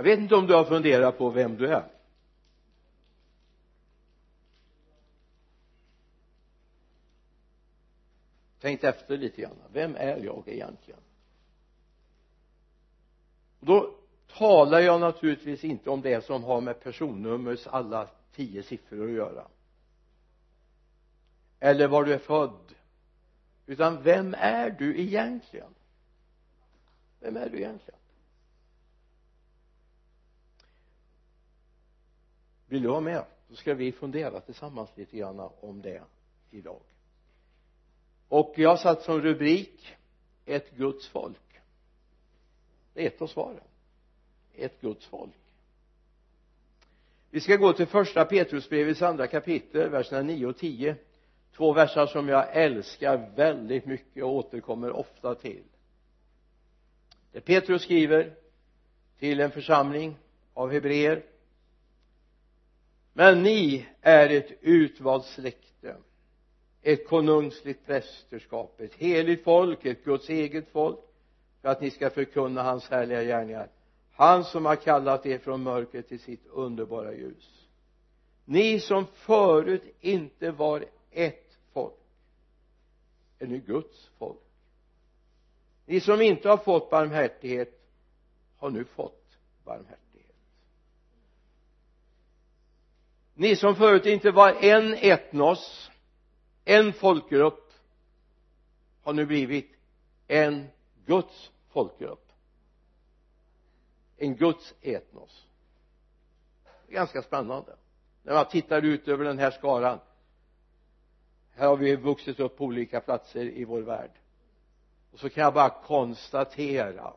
jag vet inte om du har funderat på vem du är. Tänkt efter lite grann. Vem är jag egentligen? Då talar jag naturligtvis inte om det som har med personnummers alla tio siffror att göra. Eller var du är född. Utan vem är du egentligen? Vem är du egentligen? Vill du vara med? Då ska vi fundera tillsammans lite grann om det idag. Och jag har satt som rubrik ett Guds folk. Det är ett av svaren. Ett Guds folk. Vi ska gå till första Petrusbrevets andra kapitel verserna 9 och 10 två verser som jag älskar väldigt mycket och återkommer ofta till. Det Petrus skriver till en församling av hebreer men ni är ett utvalt släkte ett konungsligt prästerskap ett heligt folk ett Guds eget folk för att ni ska förkunna hans härliga gärningar. Han som har kallat er från mörker till sitt underbara ljus. Ni som förut inte var ett folk är nu Guds folk. Ni som inte har fått barmhärtighet har nu fått barmhärtighet. Ni som förut inte var en etnos en folkgrupp har nu blivit en Guds folkgrupp. En Guds etnos. Det är ganska spännande. När man tittar ut över den här skaran här har vi vuxit upp på olika platser i vår värld. Och så kan jag bara konstatera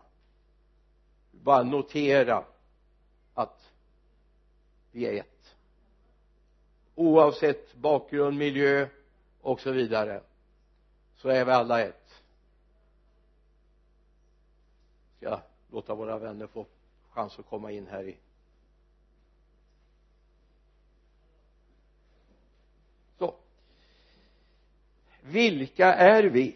bara notera att vi är ett oavsett bakgrund, miljö och så vidare så är vi alla ett. Ska låta våra vänner få chans att komma in här i så. Vilka är vi?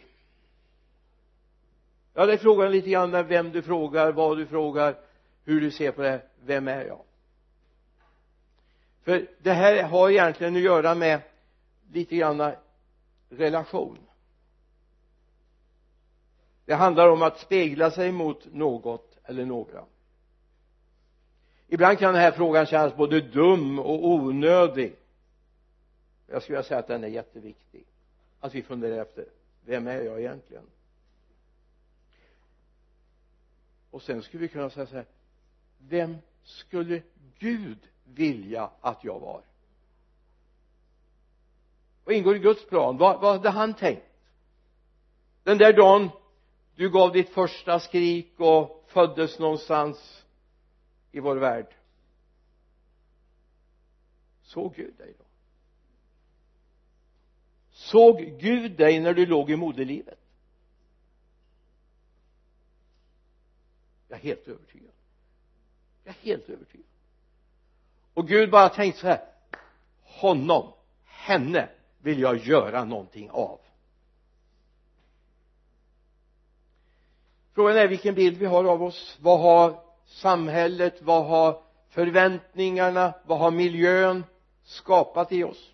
Ja det är frågan lite grann vem du frågar, vad du frågar hur du ser på det vem är jag? För det här har egentligen att göra med lite grann relation. Det handlar om att spegla sig mot något eller några. Ibland kan den här frågan kännas både dum och onödig. Jag skulle vilja säga att den är jätteviktig. Att vi funderar efter vem är jag egentligen? Och sen skulle vi kunna säga så här vem skulle Gud vilja att jag var. Vad ingår i Guds plan? Vad, vad hade han tänkt? Den där dagen du gav ditt första skrik och föddes någonstans i vår värld. Såg Gud dig då? Såg Gud dig när du låg i moderlivet? Jag är helt övertygad. Jag är helt övertygad och Gud bara tänkte så här honom, henne vill jag göra någonting av. Frågan är vilken bild vi har av oss. Vad har samhället vad har förväntningarna vad har miljön skapat i oss?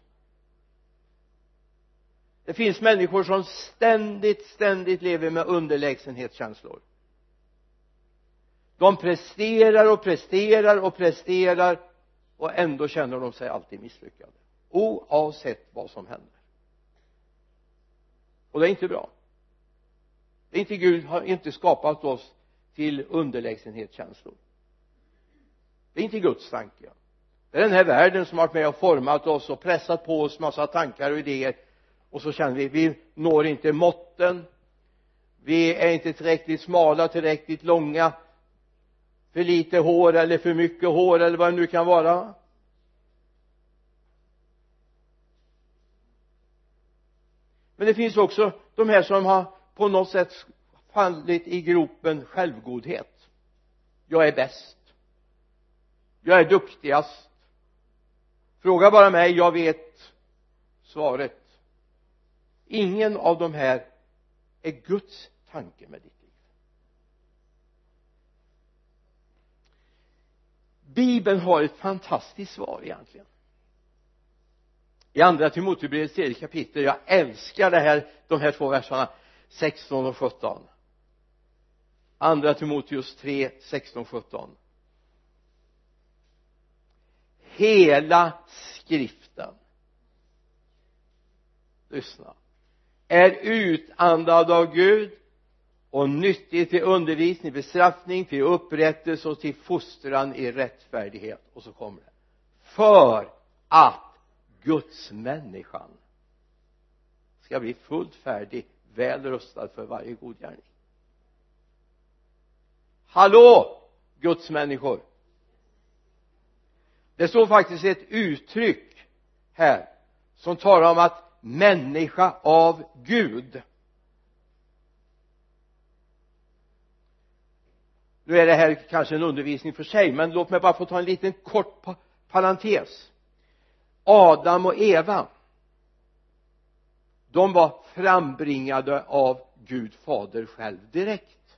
Det finns människor som ständigt ständigt lever med underlägsenhetskänslor. De presterar och presterar och presterar och ändå känner de sig alltid misslyckade. Oavsett vad som händer. Och det är inte bra. Det är inte Gud har inte skapat oss till underlägsenhetskänslor. Det är inte Guds tanke. Det är den här världen som har varit med och format oss och pressat på oss massa tankar och idéer. Och så känner vi vi når inte måtten. Vi är inte tillräckligt smala tillräckligt långa för lite hår eller för mycket hår eller vad det nu kan vara. Men det finns också de här som har på något sätt fallit i gropen självgodhet. Jag är bäst. Jag är duktigast. Fråga bara mig jag vet svaret. Ingen av de här är Guds tanke med ditt liv bibeln har ett fantastiskt svar egentligen. I andra Timotebrevets tredje kapitel jag älskar det här de här två verserna 16 och 17 andra Timoteus 3 16 17 hela skriften lyssna är utandad av Gud och nyttig till undervisning, bestraffning, till upprättelse och till fostran i rättfärdighet. Och så kommer det. För att Guds människan ska bli fullt färdig väl rustad för varje god gärning. Hallå Guds människor! Det står faktiskt ett uttryck här som talar om att människa av Gud. Nu är det här kanske en undervisning för sig men låt mig bara få ta en liten kort parentes. Adam och Eva de var frambringade av Gud fader själv direkt.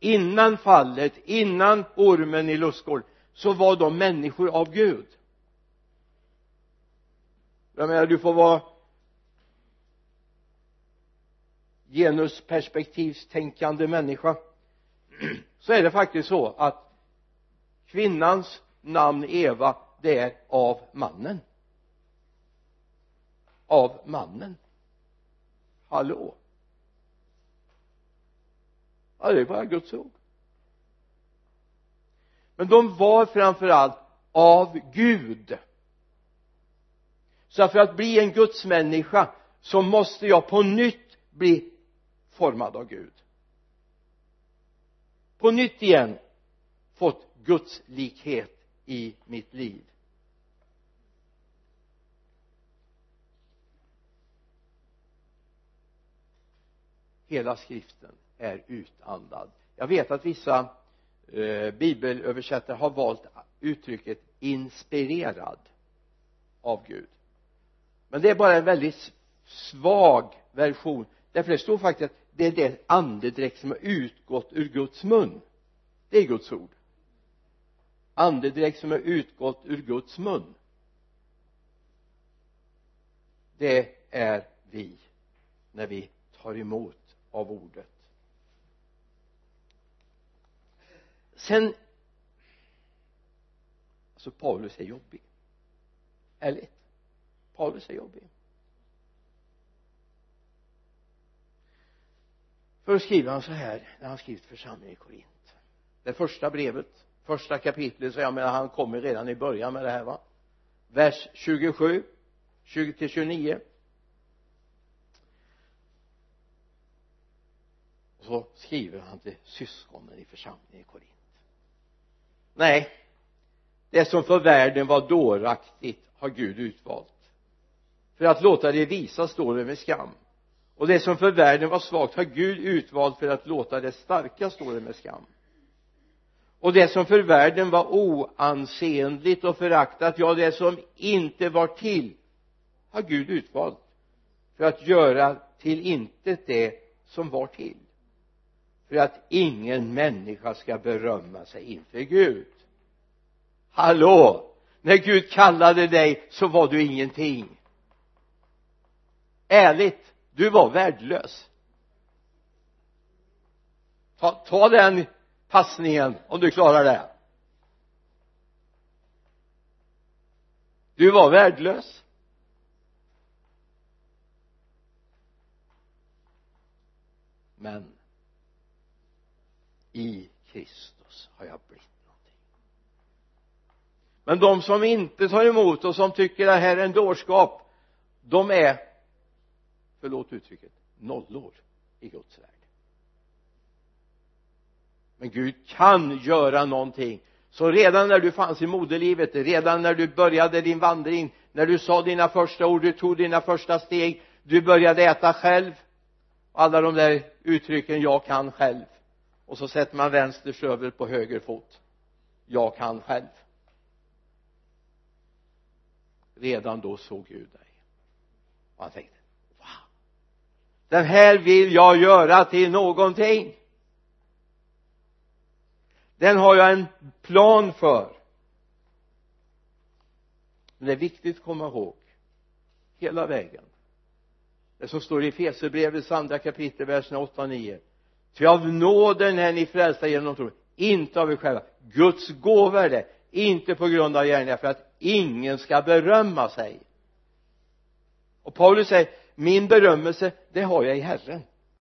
Innan fallet, innan ormen i lustgården så var de människor av Gud. Jag menar du får vara genusperspektivstänkande människa. så är det faktiskt så att kvinnans namn Eva det är av mannen. Av mannen. Hallå? Ja det är bara Guds ord. Men de var framförallt av Gud. Så för att bli en gudsmänniska så måste jag på nytt bli formad av Gud på nytt igen fått Guds likhet i mitt liv. Hela skriften är utandad. Jag vet att vissa eh, bibelöversättare har valt uttrycket inspirerad av Gud. Men det är bara en väldigt svag version. Därför det står faktiskt att det är det andedräkt som har utgått ur Guds mun. Det är Guds ord. Andedräkt som har utgått ur Guds mun. Det är vi när vi tar emot av ordet. Sen alltså Paulus är jobbig. Ärligt. Paulus är jobbig. Först skriver han så här när han skrivit församlingen i Korint. Det första brevet första kapitlet så jag menar han kommer redan i början med det här va? Vers 27 20 till 29 och så skriver han till syskonen i församlingen i Korint. Nej det som för världen var dåraktigt har Gud utvalt. För att låta det visa står det med skam och det som för världen var svagt har Gud utvalt för att låta det starka stå det med skam. Och det som för världen var oansenligt och föraktat ja det som inte var till har Gud utvalt för att göra till intet det som var till. För att ingen människa ska berömma sig inför Gud. Hallå! När Gud kallade dig så var du ingenting. Ärligt! Du var värdelös. Ta, ta den passningen om du klarar det. Du var värdelös. Men i Kristus har jag blivit någonting. Men de som inte tar emot och som tycker det här är en dårskap de är förlåt uttrycket. Nollor i Guds värld. Men Gud kan göra någonting. Så redan när du fanns i moderlivet redan när du började din vandring när du sa dina första ord du tog dina första steg du började äta själv alla de där uttrycken jag kan själv. Och så sätter man vänster stövel på höger fot. Jag kan själv. Redan då såg Gud dig. Och han tänkte den här vill jag göra till någonting. Den har jag en plan för. Men det är viktigt att komma ihåg hela vägen. Det som står i Fesebrevets andra kapitel verserna 8 och 9 ty av nåden är ni frälsta genom tro inte av er själva. Guds gåva är det inte på grund av gärningar för att ingen ska berömma sig. Och Paulus säger min berömmelse det har jag i Herren.